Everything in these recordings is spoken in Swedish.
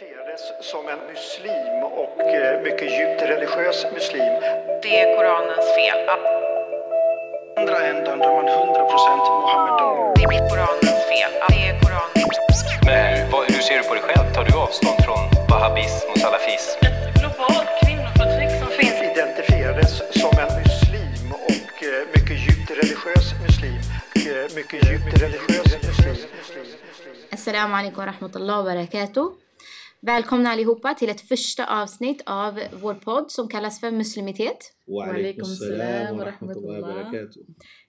identifierades som en muslim och eh, mycket djupt religiös muslim. Det är Koranens fel. andra ändan där man 100% Mohammedan. Det är Koranens fel. Det är Koranens Men hur, vad, hur ser du på dig själv? Tar du avstånd från wahhabism och salafism? ett globalt kvinnoförtryck som finns Identifierades som en muslim och eh, mycket djupt religiös muslim. Eh, Mycket djupt religiös muslim. Assalamu alaikum rahmatullah wa barakatuh. Välkomna allihopa till ett första avsnitt av vår podd som kallas för Muslimitet.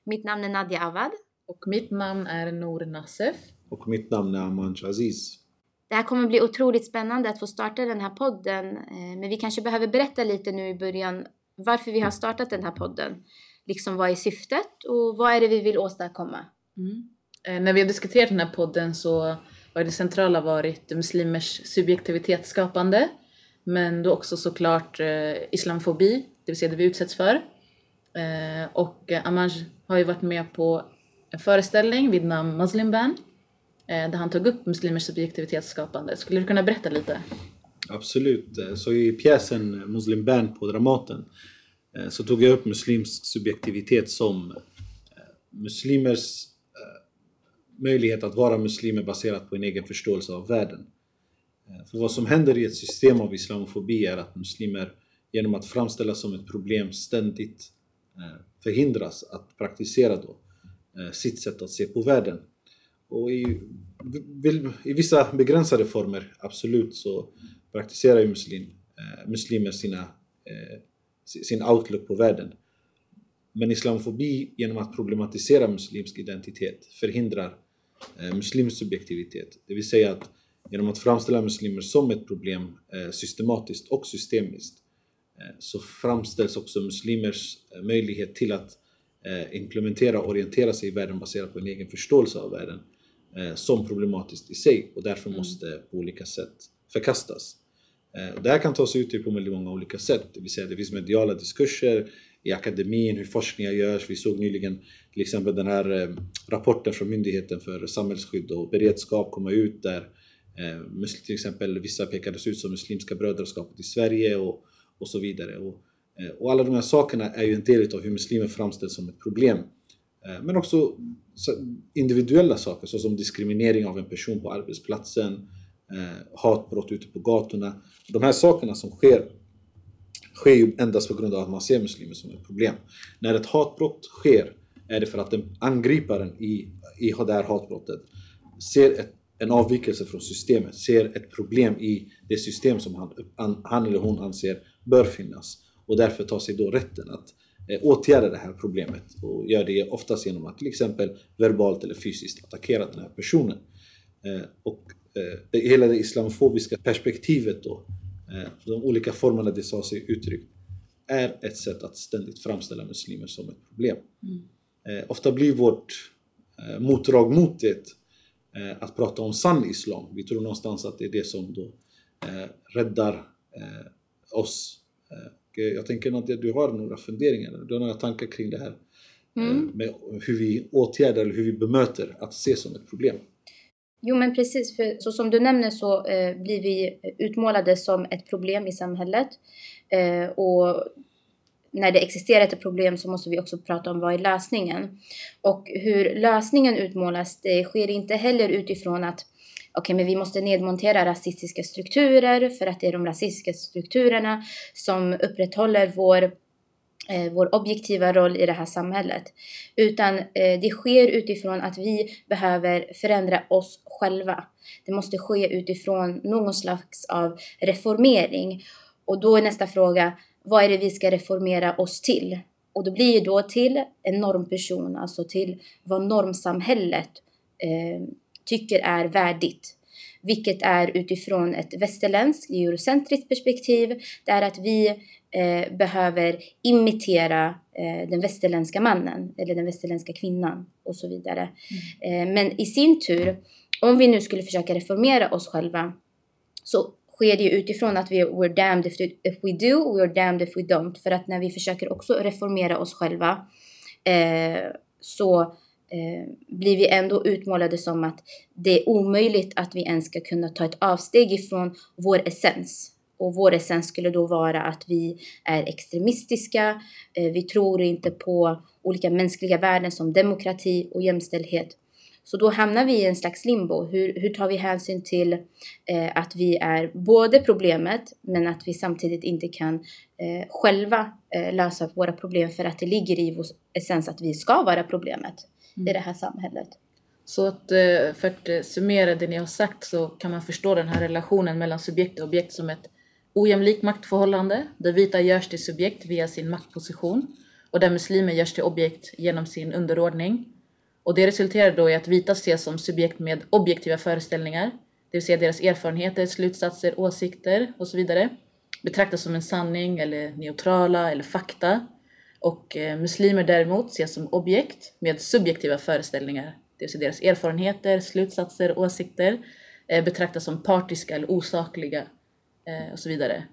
Mitt namn är Nadia Awad. Och mitt namn är Nour Nassef. Och mitt namn är Amanch Aziz. Det här kommer bli otroligt spännande att få starta den här podden. Eh, men vi kanske behöver berätta lite nu i början varför vi har startat den här podden. Liksom vad är syftet och vad är det vi vill åstadkomma? Mm. Eh, när vi har diskuterat den här podden så har det centrala varit muslimers subjektivitetsskapande. Men då också såklart eh, islamofobi, det vill säga det vi utsätts för. Eh, och eh, Amanj har ju varit med på en föreställning vid namn Muslim Ban. Eh, där han tog upp muslimers subjektivitetsskapande. Skulle du kunna berätta lite? Absolut. Eh, så i pjäsen Muslim Band på Dramaten eh, så tog jag upp muslimsk subjektivitet som eh, muslimers möjlighet att vara muslimer baserat på en egen förståelse av världen. Eh, för vad som händer i ett system av islamofobi är att muslimer genom att framställas som ett problem ständigt eh, förhindras att praktisera då eh, sitt sätt att se på världen. Och i, i vissa begränsade former, absolut, så praktiserar ju muslim, muslimer sina, sin outlook på världen. Men islamofobi, genom att problematisera muslimsk identitet, förhindrar eh, muslims subjektivitet. Det vill säga att genom att framställa muslimer som ett problem eh, systematiskt och systemiskt eh, så framställs också muslimers möjlighet till att implementera och orientera sig i världen baserat på en egen förståelse av världen som problematiskt i sig och därför måste på olika sätt förkastas. Det här kan ta sig uttryck på väldigt många olika sätt. Det vill säga det finns mediala diskurser i akademin, hur forskningar görs. Vi såg nyligen till exempel den här eh, rapporten från Myndigheten för samhällsskydd och beredskap komma ut där eh, till exempel vissa pekades ut som Muslimska brödraskapet i Sverige och, och så vidare. Och, eh, och alla de här sakerna är ju en del av hur muslimer framställs som ett problem. Men också individuella saker såsom diskriminering av en person på arbetsplatsen, hatbrott ute på gatorna. De här sakerna som sker sker ju endast på grund av att man ser muslimer som ett problem. När ett hatbrott sker är det för att den angriparen i, i det här hatbrottet ser ett, en avvikelse från systemet, ser ett problem i det system som han, an, han eller hon anser bör finnas och därför tar sig då rätten att eh, åtgärda det här problemet och gör det oftast genom att till exempel verbalt eller fysiskt attackera den här personen. Eh, och eh, det, hela det islamofobiska perspektivet då, de olika formerna det tar sig uttryck, är ett sätt att ständigt framställa muslimer som ett problem. Eh, ofta blir vårt eh, motdrag mot det eh, att prata om sann islam. Vi tror någonstans att det är det som då eh, räddar eh, oss. Eh, eh, jag tänker att du har några funderingar, du har några tankar kring det här. Eh, med hur vi åtgärdar eller hur vi bemöter att se som ett problem. Jo men precis, för så som du nämner så eh, blir vi utmålade som ett problem i samhället. Eh, och när det existerar ett problem så måste vi också prata om vad är lösningen. Och hur lösningen utmålas, det sker inte heller utifrån att okej, men vi måste nedmontera rasistiska strukturer för att det är de rasistiska strukturerna som upprätthåller vår eh, vår objektiva roll i det här samhället. Utan eh, det sker utifrån att vi behöver förändra oss själva. Det måste ske utifrån någon slags av reformering. Och då är nästa fråga, vad är det vi ska reformera oss till? Och då blir ju då till en normperson, alltså till vad normsamhället eh, tycker är värdigt. Vilket är utifrån ett västerländskt, eurocentriskt perspektiv. Det är att vi eh, behöver imitera eh, den västerländska mannen eller den västerländska kvinnan och så vidare. Eh, men i sin tur, om vi nu skulle försöka reformera oss själva så sker det ju utifrån att vi we're damned if, if we do, we're damned if we don't. För att när vi försöker också reformera oss själva eh, så Eh, blir vi ändå utmålade som att det är omöjligt att vi ens ska kunna ta ett avsteg ifrån vår essens. Och vår essens skulle då vara att vi är extremistiska, eh, vi tror inte på olika mänskliga värden som demokrati och jämställdhet. Så då hamnar vi i en slags limbo. Hur, hur tar vi hänsyn till eh, att vi är både problemet men att vi samtidigt inte kan eh, själva eh, lösa våra problem för att det ligger i vår essens att vi ska vara problemet i det här samhället. Så att eh, för att eh, summera det ni har sagt så kan man förstå den här relationen mellan subjekt och objekt som ett ojämlikt maktförhållande där vita görs till subjekt via sin maktposition och där muslimer görs till objekt genom sin underordning. Och det resulterar då i att vita ses som subjekt med objektiva föreställningar, det vill säga deras erfarenheter, slutsatser, åsikter och så vidare betraktas som en sanning eller neutrala eller fakta. Och eh, muslimer däremot ses som objekt med subjektiva föreställningar, det vill säga deras erfarenheter, slutsatser, åsikter eh, betraktas som partiska eller osakliga eh, och så vidare.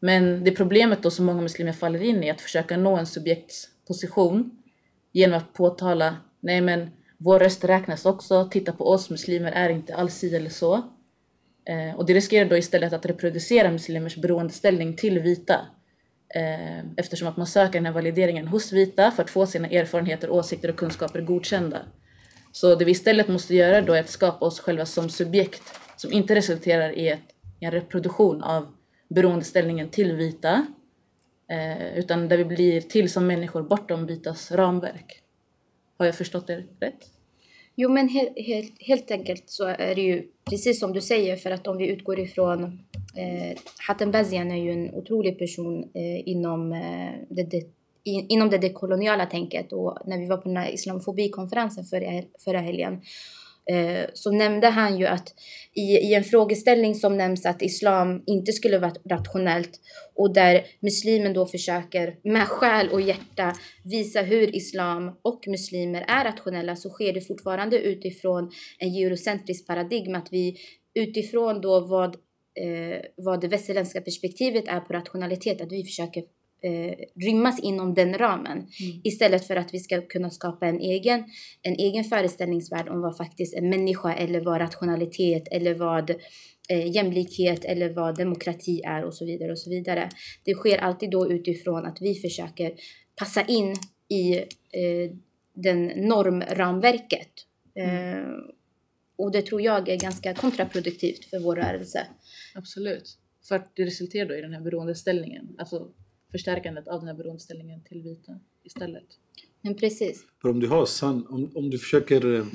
Men det problemet då som många muslimer faller in i är att försöka nå en subjektsposition genom att påtala, nej men vår röst räknas också, titta på oss, muslimer är inte alls si eller så. Och det riskerar då istället att reproducera muslimers beroendeställning till vita. Eh, eftersom att man söker den här valideringen hos vita för att få sina erfarenheter, åsikter och kunskaper godkända. Så det vi istället måste göra då är att skapa oss själva som subjekt som inte resulterar i ett, i en reproduktion av beroendeställningen till vita eh, utan där vi blir till som människor bortom vitas ramverk. Har jag förstått det rätt? Jo, men helt, helt, helt enkelt så är det ju precis som du säger, för att om vi utgår ifrån Eh, Hatem Bazian är ju en otrolig person eh, inom, eh, det, det, in, inom det dekoloniala tänket. Och när vi var på den här islamofobikonferensen förra, förra helgen eh, så nämnde han ju att i, i en frågeställning som nämns att islam inte skulle vara rationellt och där muslimen då försöker med själ och hjärta visa hur islam och muslimer är rationella så sker det fortfarande utifrån en eurocentrisk paradigm att vi utifrån då vad, eh, vad det västerländska perspektivet är på rationalitet, att vi försöker eh, rymmas inom den ramen. Mm. Istället för att vi ska kunna skapa en egen, en egen föreställningsvärld om vad faktiskt en människa eller vad rationalitet eller vad eh, jämlikhet eller vad demokrati är och så vidare och så vidare. Det sker alltid då utifrån att vi försöker passa in i eh, den normramverket. Eh, och det tror jag är ganska kontraproduktivt för vår rörelse. Absolut. För att det resulterar då i den här beroendeställningen, alltså förstärkandet av den här beroendeställningen till vita istället. Men precis. För om du har sann, om, om du försöker eh,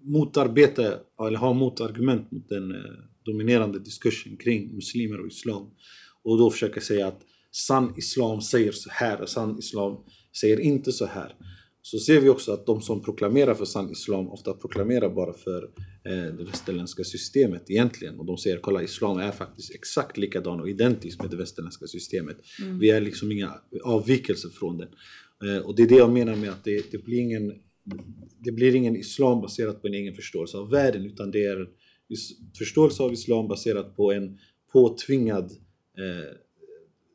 motarbeta eller ha motargument mot den eh, dominerande diskursen kring muslimer och islam och då försöker säga att sann islam säger så här och sann islam säger inte så här. Så ser vi också att de som proklamerar för sann islam ofta proklamerar bara för eh, det västerländska systemet egentligen. Och de säger kolla islam är faktiskt exakt likadan och identisk med det västerländska systemet. Vi är liksom inga avvikelser från den. Eh, och det är det jag menar med att det, det, blir ingen, det blir ingen islam baserat på en egen förståelse av världen utan det är förståelse av islam baserat på en påtvingad eh,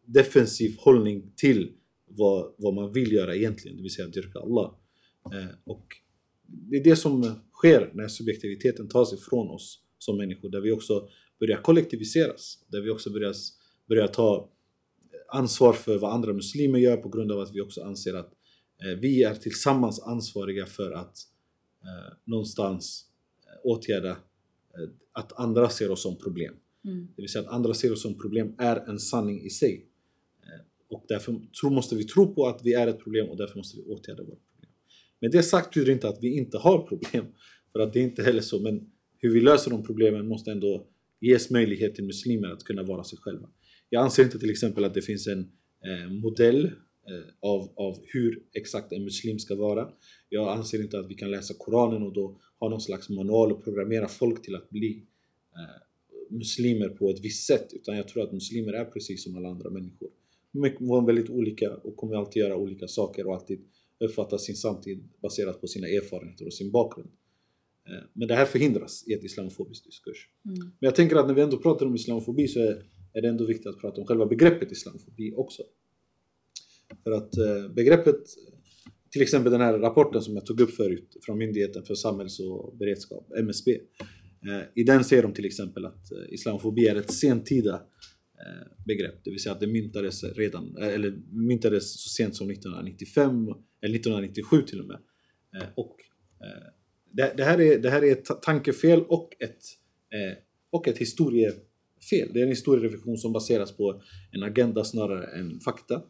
defensiv hållning till vad, vad man vill göra egentligen, det vill säga dyrka Allah. Eh, och det är det som sker när subjektiviteten tas ifrån oss som människor, där vi också börjar kollektiviseras, där vi också börjar, börjar ta ansvar för vad andra muslimer gör på grund av att vi också anser att eh, vi är tillsammans ansvariga för att eh, någonstans eh, åtgärda eh, att andra ser oss som problem. Mm. Det vill säga att andra ser oss som problem är en sanning i sig. Och därför tro, måste vi tro på att vi är ett problem och därför måste vi åtgärda våra problem. Men det sagt betyder inte att vi inte har problem. För att det är inte heller så. Men hur vi löser de problemen måste ändå ges möjlighet till muslimer att kunna vara sig själva. Jag anser inte till exempel att det finns en eh, modell eh, av, av hur exakt en muslim ska vara. Jag anser inte att vi kan läsa Koranen och då ha någon slags manual och programmera folk till att bli eh, muslimer på ett visst sätt. Utan jag tror att muslimer är precis som alla andra människor. Är väldigt olika och kommer alltid göra olika saker och alltid uppfatta sin samtid baserat på sina erfarenheter och sin bakgrund. Eh, Men det här förhindras i ett islamofobiskt diskurs. Mm. Men jag tänker att när vi ändå pratar om islamofobi så är, det ändå viktigt att prata om själva begreppet islamofobi också. För att eh, begreppet till exempel den här rapporten som jag tog upp förut från Myndigheten för samhälls och beredskap, MSB. Eh, I den säger de till exempel att islamofobi är ett sentida Eh, begrepp, det vill säga att det myntades redan, eh, eller myntades så sent som 1995 eller 1997 till och med. Eh, och det, det, här är, det här är ett tankefel och ett, och ett historiefel. Det är en historierevision som baseras på en agenda snarare än fakta.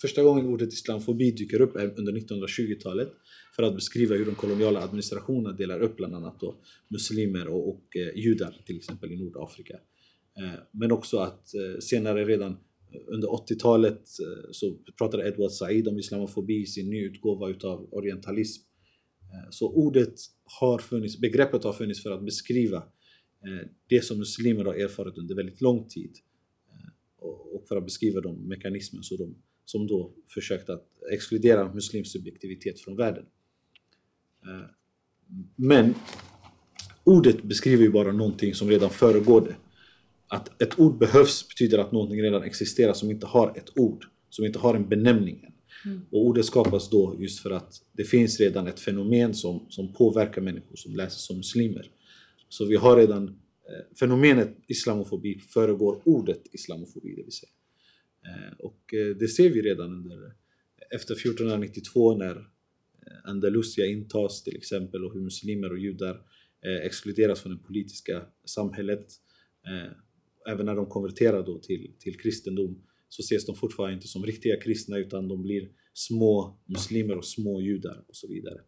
Första gången ordet islamofobi dyker upp är under 1920-talet för att beskriva hur den koloniala administrationen delar upp bland annat då muslimer och, och judar till exempel i Nordafrika. Eh, men också att eh, senare redan eh, under 80-talet så pratade Edward Said om islamofobi i sin nyutgåva utav orientalism. Så ordet har funnits, begreppet har funnits för att beskriva det som muslimer har erfarit under väldigt lång tid. Och för att beskriva de mekanismer som, de, som då försökt att exkludera muslims subjektivitet från världen. Men ordet beskriver ju bara någonting som redan föregår det. Att ett ord behövs betyder att någonting redan existerar som inte har ett ord, som inte har en benämning än. Och ordet skapas då just för att det finns redan ett fenomen som, som påverkar människor som läser som muslimer. Så vi har redan eh, fenomenet islamofobi föregår ordet islamofobi, det vill säga. Eh, och eh, det ser vi redan under, efter 1492 när eh, Andalusia intas till exempel och hur muslimer och judar eh, exkluderas från det politiska samhället. Även när de konverterar då till, till kristendom så ses de fortfarande inte som riktiga kristna utan de blir små muslimer och små judar och så vidare.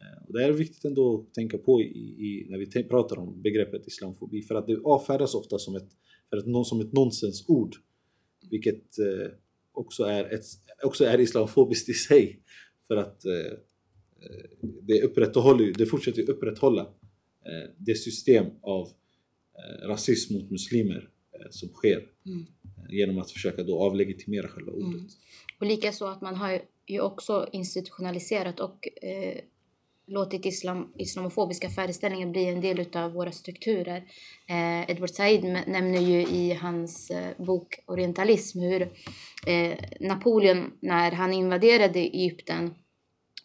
Eh, och det är viktigt ändå att tänka på i, i, när vi pratar om begreppet islamofobi för att det avfärdas ofta som ett, för ett, som ett nonsensord vilket eh, också, är ett, också är islamofobiskt i sig för att eh, eh det, upprätthåller, det fortsätter upprätthålla eh, det system av eh, rasism mot muslimer eh, som sker Mm. eh, genom att försöka då avlegitimera själva ordet. Mm. Och likaså att man har ju också institutionaliserat och eh, låtit islam, islamofobiska föreställningar bli en del av våra strukturer. Eh, Edward Said nämner ju i hans eh, bok Orientalism hur eh, Napoleon, när han invaderade Egypten,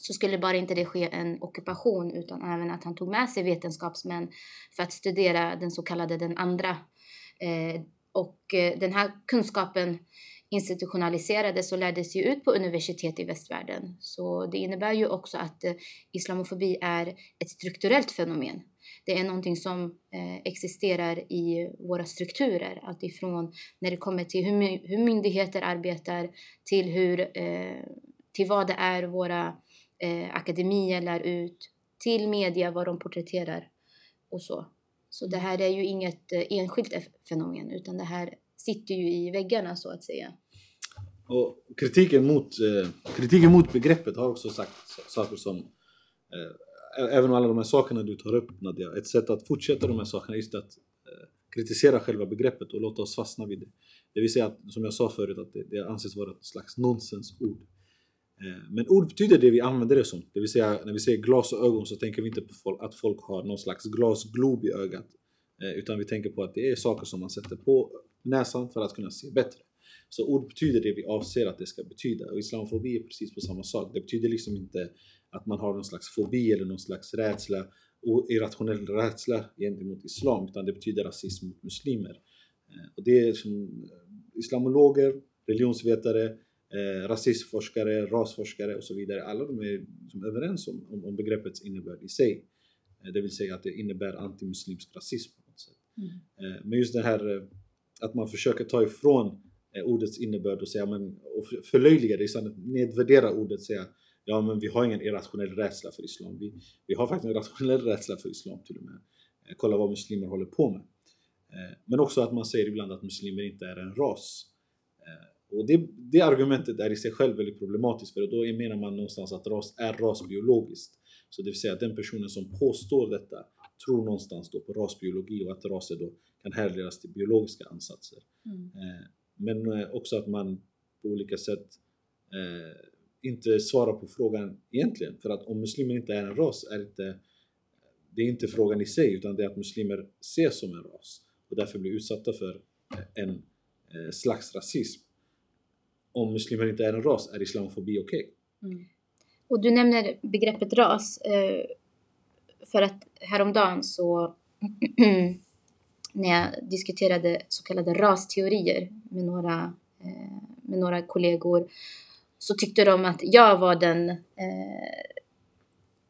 så skulle bara inte det ske en ockupation utan även att han tog med sig vetenskapsmän för att studera den så kallade den andra. Eh, och eh, den här kunskapen institutionaliserades och lärdes ju ut på universitet i västvärlden. Så det innebär ju också att eh, islamofobi är ett strukturellt fenomen. Det är någonting som eh, existerar i våra strukturer. Alltifrån när det kommer till hur, my- hur myndigheter arbetar till, hur, eh, till vad det är våra eh, akademier lär ut, till media, vad de porträtterar och så. Så det här är ju inget eh, enskilt fenomen utan det här sitter ju i väggarna så att säga. Och kritiken mot, eh, kritiken mot begreppet har också sagt saker som eh, ä- Även alla de här sakerna du tar upp Nadja, ett sätt att fortsätta de här sakerna är just att eh, kritisera själva begreppet och låta oss fastna vid det. Det vill säga, att, som jag sa förut, att det, det anses vara ett slags nonsensord. Eh, men ord betyder det vi använder det som. Det vill säga, när vi säger glas och ögon så tänker vi inte på folk, att folk har någon slags glasglob i ögat. Eh, utan vi tänker på att det är saker som man sätter på näsan för att kunna se bättre. Så ord betyder det vi avser att det ska betyda. Och islamofobi är precis på samma sak. Det betyder liksom inte att man har någon slags fobi eller någon slags rädsla, irrationell rädsla gentemot islam, utan det betyder rasism mot muslimer. Eh, och det är som islamologer, religionsvetare, eh, rasismforskare, rasforskare och så vidare. Alla de är som överens om, om, om begreppets innebörd i sig. Eh, Det vill säga att det innebär antimuslimsk rasism på något sätt. Eh, Men just det här eh, att man försöker ta ifrån eh, ordets innebörd och säga men, och för- förlöjliga det istället, nedvärdera ordet säga ja men vi har ingen irrationell rädsla för islam. Vi, vi har faktiskt en rationell rädsla för islam till och med. Eh, Kolla vad muslimer håller på med. Men också att man säger ibland att muslimer inte är en ras. Och det, det argumentet är i sig själv väldigt problematiskt för då menar man någonstans att ras är rasbiologiskt. Så det vill säga att den personen som påstår detta tror någonstans då på rasbiologi och att raser då kan härledas till biologiska ansatser. Eh, Men eh, också att man på olika sätt eh, inte svarar på frågan egentligen. För att om muslimer inte är en ras är inte, det är inte frågan i sig utan det är att muslimer ses som en ras och därför blir utsatta för en slags rasism. Om muslimer inte är en ras är islamofobi okej? Mm. Och du nämner begreppet ras. Eh, för att häromdagen så när jag diskuterade så kallade rasteorier med några, eh, med några kollegor så tyckte de att jag var den eh,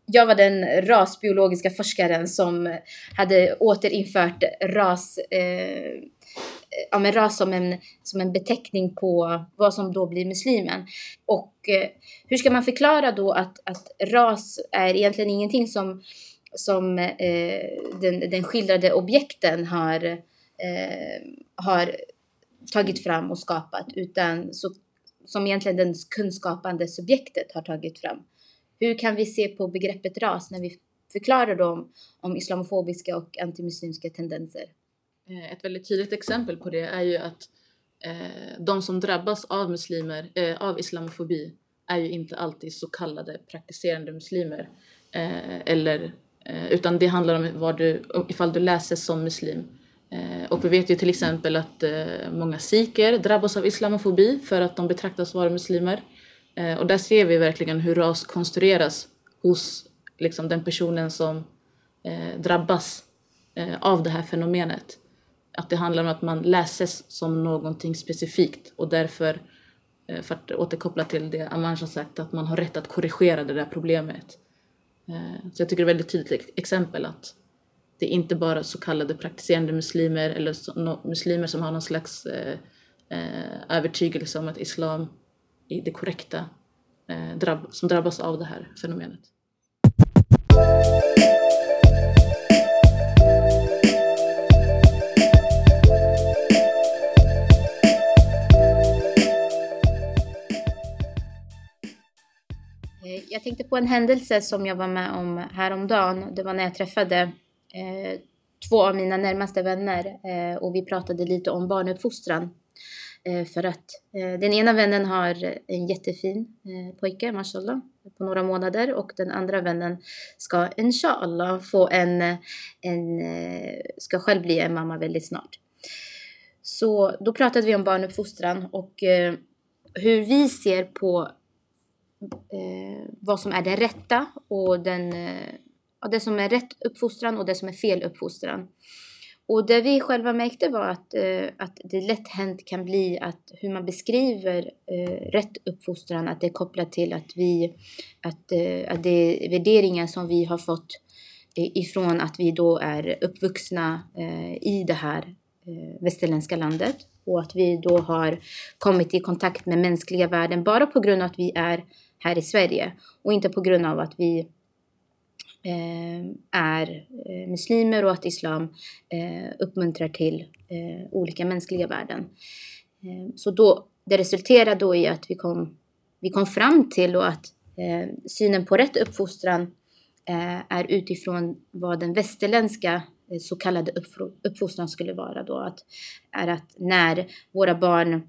jag var den rasbiologiska forskaren som hade återinfört ras, eh, ja, men ras som, en, som en beteckning på vad som då blir muslimen. Och eh, hur ska man förklara då att, att ras är egentligen ingenting som, som eh, den, den skildrade objekten har, eh, har tagit fram och skapat, utan så, som egentligen den kunskapande subjektet har tagit fram. Hur kan vi se på begreppet ras när vi förklarar dem om islamofobiska och antimuslimska tendenser? Eh, ett väldigt tydligt exempel på det är ju att eh, de som drabbas av muslimer, eh, av islamofobi, är ju inte alltid så kallade praktiserande muslimer. Eller, utan det handlar om vad du, ifall du läses som muslim. Och vi vet ju till exempel att många sikher drabbas av islamofobi för att de betraktas vara muslimer. Och där ser vi verkligen hur ras konstrueras hos liksom, den personen som drabbas av det här fenomenet. Att det handlar om att man läses som någonting specifikt och därför, eh, för att återkoppla till det Amansh har sagt, att man har rätt att korrigera det där problemet. Eh, så jag tycker det är ett väldigt tydligt exempel att det är inte bara så kallade praktiserande muslimer eller muslimer som har någon slags eh, övertygelse om att islam är det korrekta som drabbas av det här fenomenet. Eh, jag tänkte på en händelse som jag var med om häromdagen. Det var när jag träffade eh, två av mina närmaste vänner eh, och vi pratade lite om barnuppfostran. Eh, för att eh, den ena vännen har en jättefin eh, pojke, mashallah, på några månader och den andra vännen ska inshallah få en, en eh, ska själv bli en mamma väldigt snart. Så då pratade vi om barnuppfostran och eh, hur vi ser på eh, vad som är det rätta och den, eh, det som är rätt uppfostran och det som är fel uppfostran. Och det vi själva märkte var att, eh, att det lätt hänt kan bli att hur man beskriver eh, rätt uppfostran, att det är kopplat till att vi, att, eh, att det är värderingar som vi har fått eh, ifrån att vi då är uppvuxna eh, i det här eh, västerländska landet och att vi då har kommit i kontakt med mänskliga värden bara på grund av att vi är här i Sverige och inte på grund av att vi eh, är eh, muslimer och att islam eh, uppmuntrar till eh, olika mänskliga värden. Eh, så då, det resulterade då i att vi kom, vi kom fram till och att eh, synen på rätt uppfostran eh, är utifrån vad den västerländska eh, så kallade uppfostran skulle vara då. Att, är att när våra barn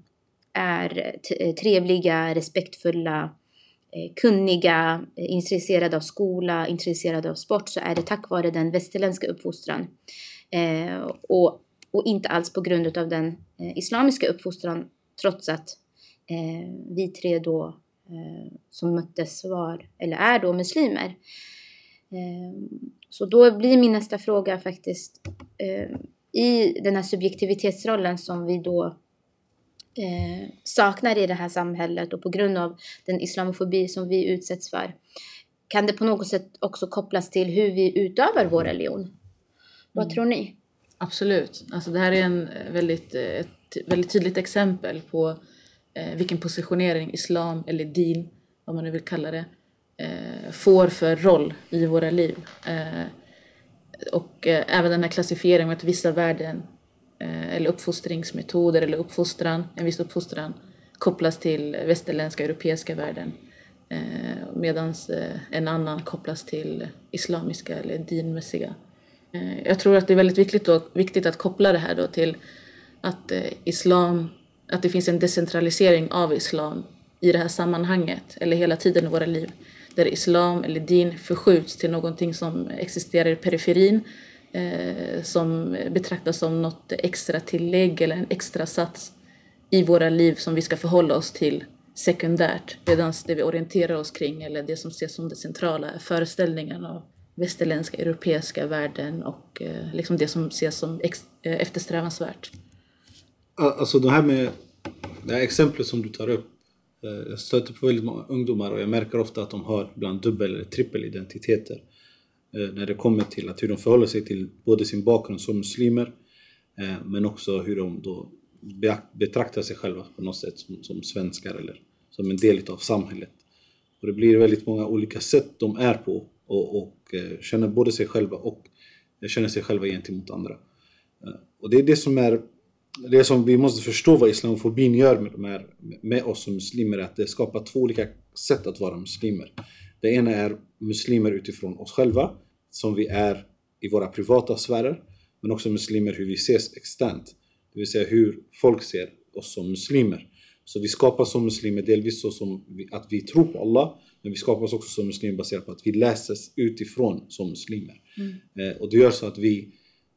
är eh, trevliga, respektfulla, Eh, kunniga, eh, intresserade av skola, intresserade av sport så är det tack vare den västerländska uppfostran. Eh, och, och inte alls på grund av den eh, islamiska uppfostran trots att eh, vi tre då eh, som möttes var, eller är då muslimer. Eh, så då blir min nästa fråga faktiskt eh, i den här subjektivitetsrollen som vi då eh, saknar i det här samhället och på grund av den islamofobi som vi utsätts för. Kan det på något sätt också kopplas till hur vi utövar vår religion? Vad tror ni? Absolut. Alltså det här är en eh, väldigt, eh, ett väldigt tydligt exempel på eh, vilken positionering islam eller din, vad man nu vill kalla det, eh, får för roll i våra liv. Eh, och eh, även den här klassifieringen med att vissa värden Eh, eller uppfostringsmetoder eller uppfostran, en viss uppfostran kopplas till västerländska europeiska världen. Eh, Medan eh, en annan kopplas till islamiska eller dinmässiga. Jag tror att det är väldigt viktigt, då, viktigt att koppla det här då till att islam, att det finns en decentralisering av islam i det här sammanhanget, eller hela tiden i våra liv. Där islam eller din förskjuts till någonting som existerar i periferin, eh, Eh, som betraktas som något extra tillägg eller en extra sats i våra liv som vi ska förhålla oss till sekundärt. Medan det vi orienterar oss kring, eller det som ses som det centrala, är föreställningen av västerländska, europeiska värden och eh, liksom det som ses som ex- eh, eftersträvansvärt. Alltså det här med det här exemplet som du tar upp. eh, Jag stöter på väldigt många ungdomar och jag märker ofta att de har ibland dubbel eller trippelidentiteter. Eh, när det kommer till att hur de förhåller sig till både sin bakgrund som muslimer eh, men också hur de då betraktar sig själva på något sätt som, som svenskar eller som en del av samhället. Och det blir väldigt många olika sätt de är på och, och eh, känner både sig själva och känner sig själva gentemot andra. Och det är det som är det som vi måste förstå vad islamofobin gör med, de här, med oss som muslimer är att det skapar två olika sätt att vara muslimer. Det ena är muslimer utifrån oss själva, som vi är i våra privata sfärer, men också muslimer hur vi ses externt. Det vill säga hur folk ser oss som muslimer. Så vi skapas som muslimer delvis så som vi, att vi tror på Allah, men vi skapas också som muslimer baserat på att vi läses utifrån som muslimer. Eh, och det gör så att vi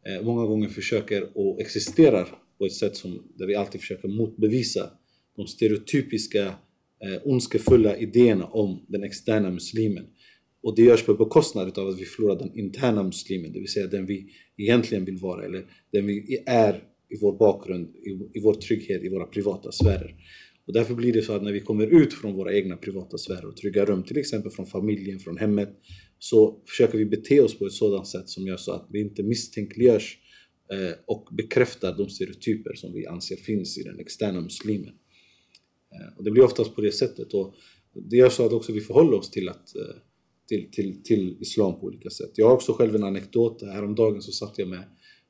eh, många gånger försöker och existerar på ett sätt som, där vi alltid försöker motbevisa de stereotypiska eh, ondskefulla idéerna om den externa muslimen. Och det görs på bekostnad av att vi förlorar den interna muslimen, det vill säga den vi egentligen vill vara eller den vi är i vår bakgrund, i, i vår trygghet, i våra privata sfärer. Och därför blir det så att när vi kommer ut från våra egna privata sfärer och trygga rum, till exempel från familjen, från hemmet, så försöker vi bete oss på ett sådant sätt som gör så att vi inte misstänkliggörs eh, och bekräftar de stereotyper som vi anser finns i den externa muslimen. Eh, och det blir oftast på det sättet. Och det gör så att också vi förhåller oss till, att, eh, till, till, till islam på olika sätt. Jag har också själv en anekdot. Häromdagen så satt jag med,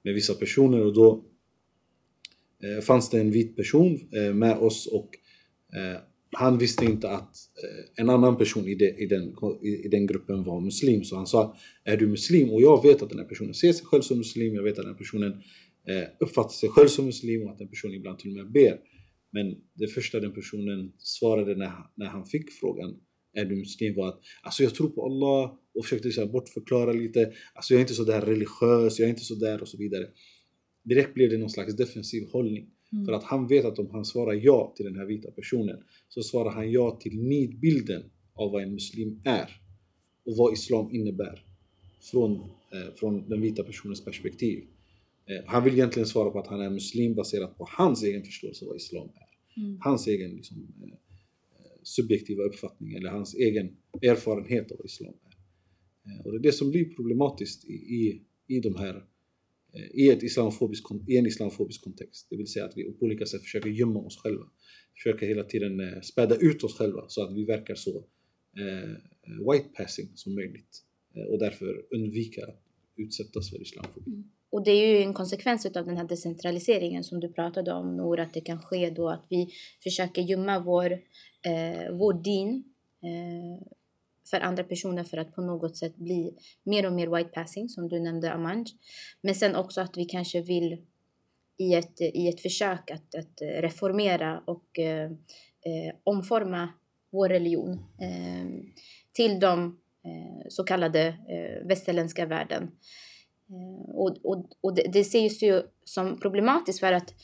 med vissa personer och då eh, fanns det en vit person eh, med oss och eh, han visste inte att eh, en annan person i, det, i, den, i, i den gruppen var muslim. Så han sa, är du muslim? Och jag vet att den här personen ser sig själv som muslim. Jag vet att den här personen eh, uppfattar sig själv som muslim och att den personen ibland till och med ber. Men det första den personen svarade när, när han fick frågan är du muslim var att alltså jag tror på Allah och försökte så här bortförklara lite. Alltså jag är inte så där religiös, jag är inte så där och så vidare. Direkt blev det någon slags defensiv hållning. För att han vet att om han svarar ja till den här vita personen så svarar han ja till nidbilden av vad en muslim är och vad islam innebär från, eh, från den vita personens perspektiv. Eh, han vill egentligen svara på att han är muslim baserat på hans egen förståelse av vad islam är. Hans egen liksom, eh, subjektiva uppfattning eller hans egen erfarenhet av islam eh, och det är det som blir problematiskt i, i, i de här eh, i, ett islamofobisk, i en islamofobisk kontext. Det vill säga att vi på olika sätt försöker gömma oss själva. Försöker hela tiden eh, späda ut oss själva så att vi verkar så eh, white passing som möjligt. Och därför undvika att utsättas för islamofobi. Mm. Och det är ju en konsekvens av den här decentraliseringen som du pratade om Nour, att det kan ske då att vi försöker gömma vår, eh, vår din eh, för andra personer för att på något sätt bli mer och mer white passing som du nämnde Amanj. Men sen också att vi kanske vill i ett, i ett försök att, att reformera och eh, eh, omforma vår religion eh, till de eh, så kallade eh, västerländska världen. Eh, och och, och det, det ses ju som problematiskt för att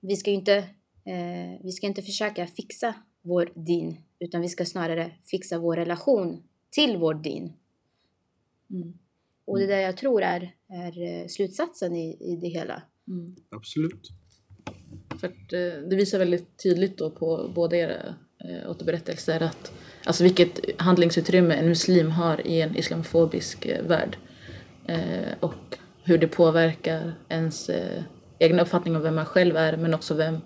vi ska ju inte, eh, vi ska inte försöka fixa vår din utan vi ska snarare fixa vår relation till vår din. Mm. Och det är det jag tror är, är eh, slutsatsen i, i det hela. Mm. Absolut. För att, eh, det visar väldigt tydligt då på båda era eh, återberättelser att alltså vilket handlingsutrymme en muslim har i en islamofobisk eh, värld. Eh, och hur det påverkar ens eh, egna uppfattning om vem man själv är men också vem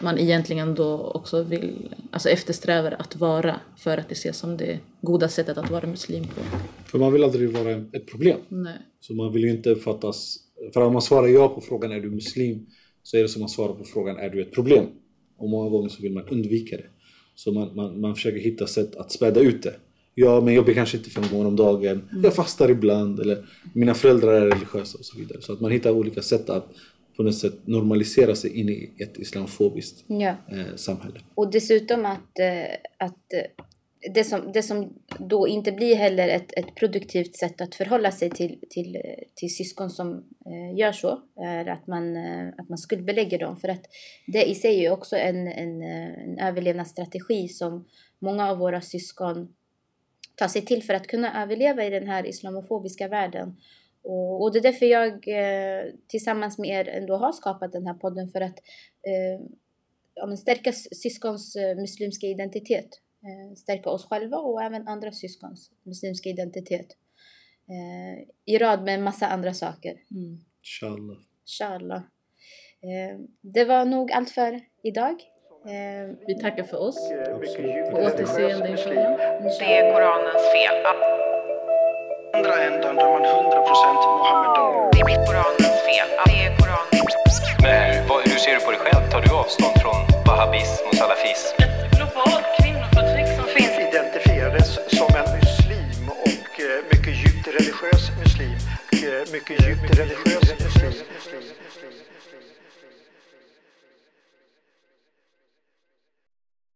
man egentligen då också vill, alltså eftersträvar att vara för att det ses som det goda sättet att vara muslim på. För man vill aldrig vara ett problem. Nej. Så man vill ju inte uppfattas... För om man svarar ja på frågan är du muslim så är det som att svara på frågan är du ett problem? Och många gånger så vill man undvika det. Så man, man, man försöker hitta sätt att späda ut det. Ja, men jag ber kanske inte fem gånger om dagen. Jag fastar ibland. Eller mina föräldrar är religiösa och så vidare. Så att man hittar olika sätt att på något sätt normalisera sig in i ett islamofobiskt Ja. eh, samhälle. Och dessutom att, eh, att eh, det som, det som då inte blir heller ett, ett produktivt sätt att förhålla sig till, till, till syskon som eh, gör så, är att man, eh, att man skuldbelägger dem. För att det i sig är också en, en, eh, en överlevnadsstrategi som många av våra syskon tar sig till för att kunna överleva i den här islamofobiska världen. Och, och det är därför jag eh, tillsammans med er ändå har skapat den här podden för att eh, stärka syskons eh, muslimska identitet. Eh, stärka oss själva och även andra syskons muslimska identitet. I rad med en massa andra saker. Mm. Inshallah. Inshallah. Det var nog allt för idag. Eh, Vi tackar för oss. mycket Absolut. På återseende, inshallah. Det är Koranens fel. andra änden där man 100% Mohammedan. Det är Koranens fel. Det är Koranens Men hur, vad, hur ser du på dig själv? Tar du avstånd från wahhabism och salafism? Ett globalt kvinnoförtryck som finns identifierades som en muslim och eh, mycket djupt religiös muslim. Eh, Mycket djupt religiös muslim.